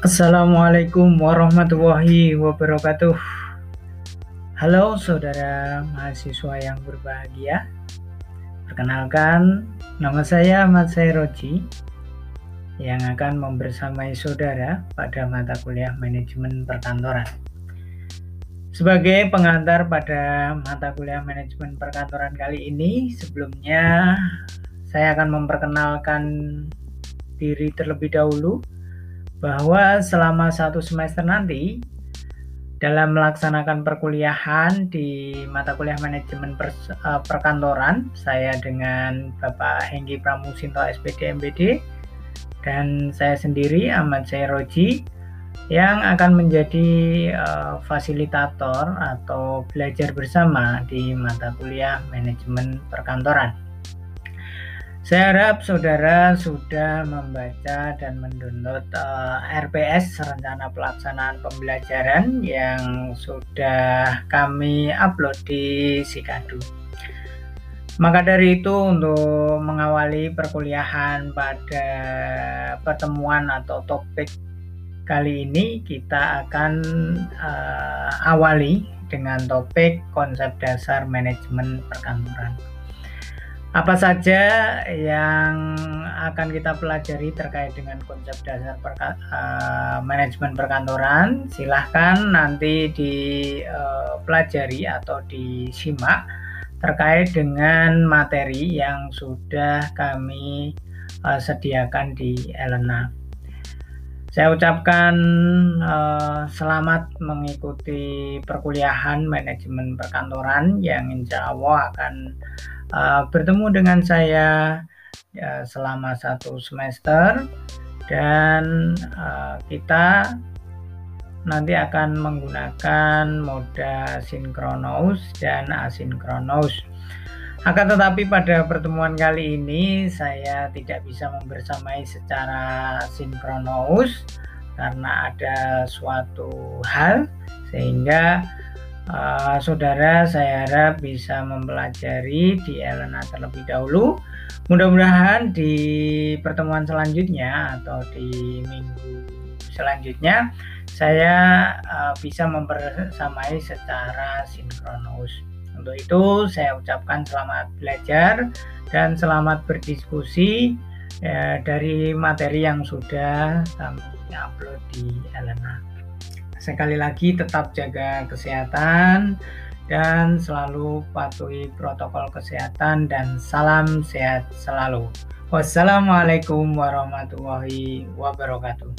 Assalamualaikum warahmatullahi wabarakatuh. Halo saudara mahasiswa yang berbahagia. Perkenalkan, nama saya Ahmad Roji yang akan membersamai saudara pada mata kuliah manajemen perkantoran. Sebagai pengantar pada mata kuliah manajemen perkantoran kali ini, sebelumnya saya akan memperkenalkan diri terlebih dahulu bahwa selama satu semester nanti dalam melaksanakan perkuliahan di mata kuliah manajemen per, uh, perkantoran saya dengan Bapak Hengki Pramusinto SPD MBD dan saya sendiri Ahmad Sairoji yang akan menjadi uh, fasilitator atau belajar bersama di mata kuliah manajemen perkantoran. Saya harap saudara sudah membaca dan mendownload uh, eh, RPS rencana pelaksanaan pembelajaran yang sudah kami upload di Sikadu. Maka dari itu untuk mengawali perkuliahan pada pertemuan atau topik Kali ini kita akan uh, awali dengan topik konsep dasar manajemen perkantoran. Apa saja yang akan kita pelajari terkait dengan konsep dasar perka, uh, manajemen perkantoran? Silahkan nanti dipelajari uh, atau disimak terkait dengan materi yang sudah kami uh, sediakan di Elena. Saya ucapkan uh, selamat mengikuti perkuliahan manajemen perkantoran yang insya Allah akan uh, bertemu dengan saya ya, selama satu semester dan uh, kita nanti akan menggunakan moda sinkronus dan asinkronus. Akan tetapi pada pertemuan kali ini saya tidak bisa membersamai secara sinkronus karena ada suatu hal sehingga uh, saudara saya harap bisa mempelajari di Elena terlebih dahulu. Mudah-mudahan di pertemuan selanjutnya atau di minggu selanjutnya saya uh, bisa membersamai secara sinkronus. Untuk itu saya ucapkan selamat belajar dan selamat berdiskusi ya, dari materi yang sudah kami upload di Elena. Sekali lagi tetap jaga kesehatan dan selalu patuhi protokol kesehatan dan salam sehat selalu. Wassalamualaikum warahmatullahi wabarakatuh.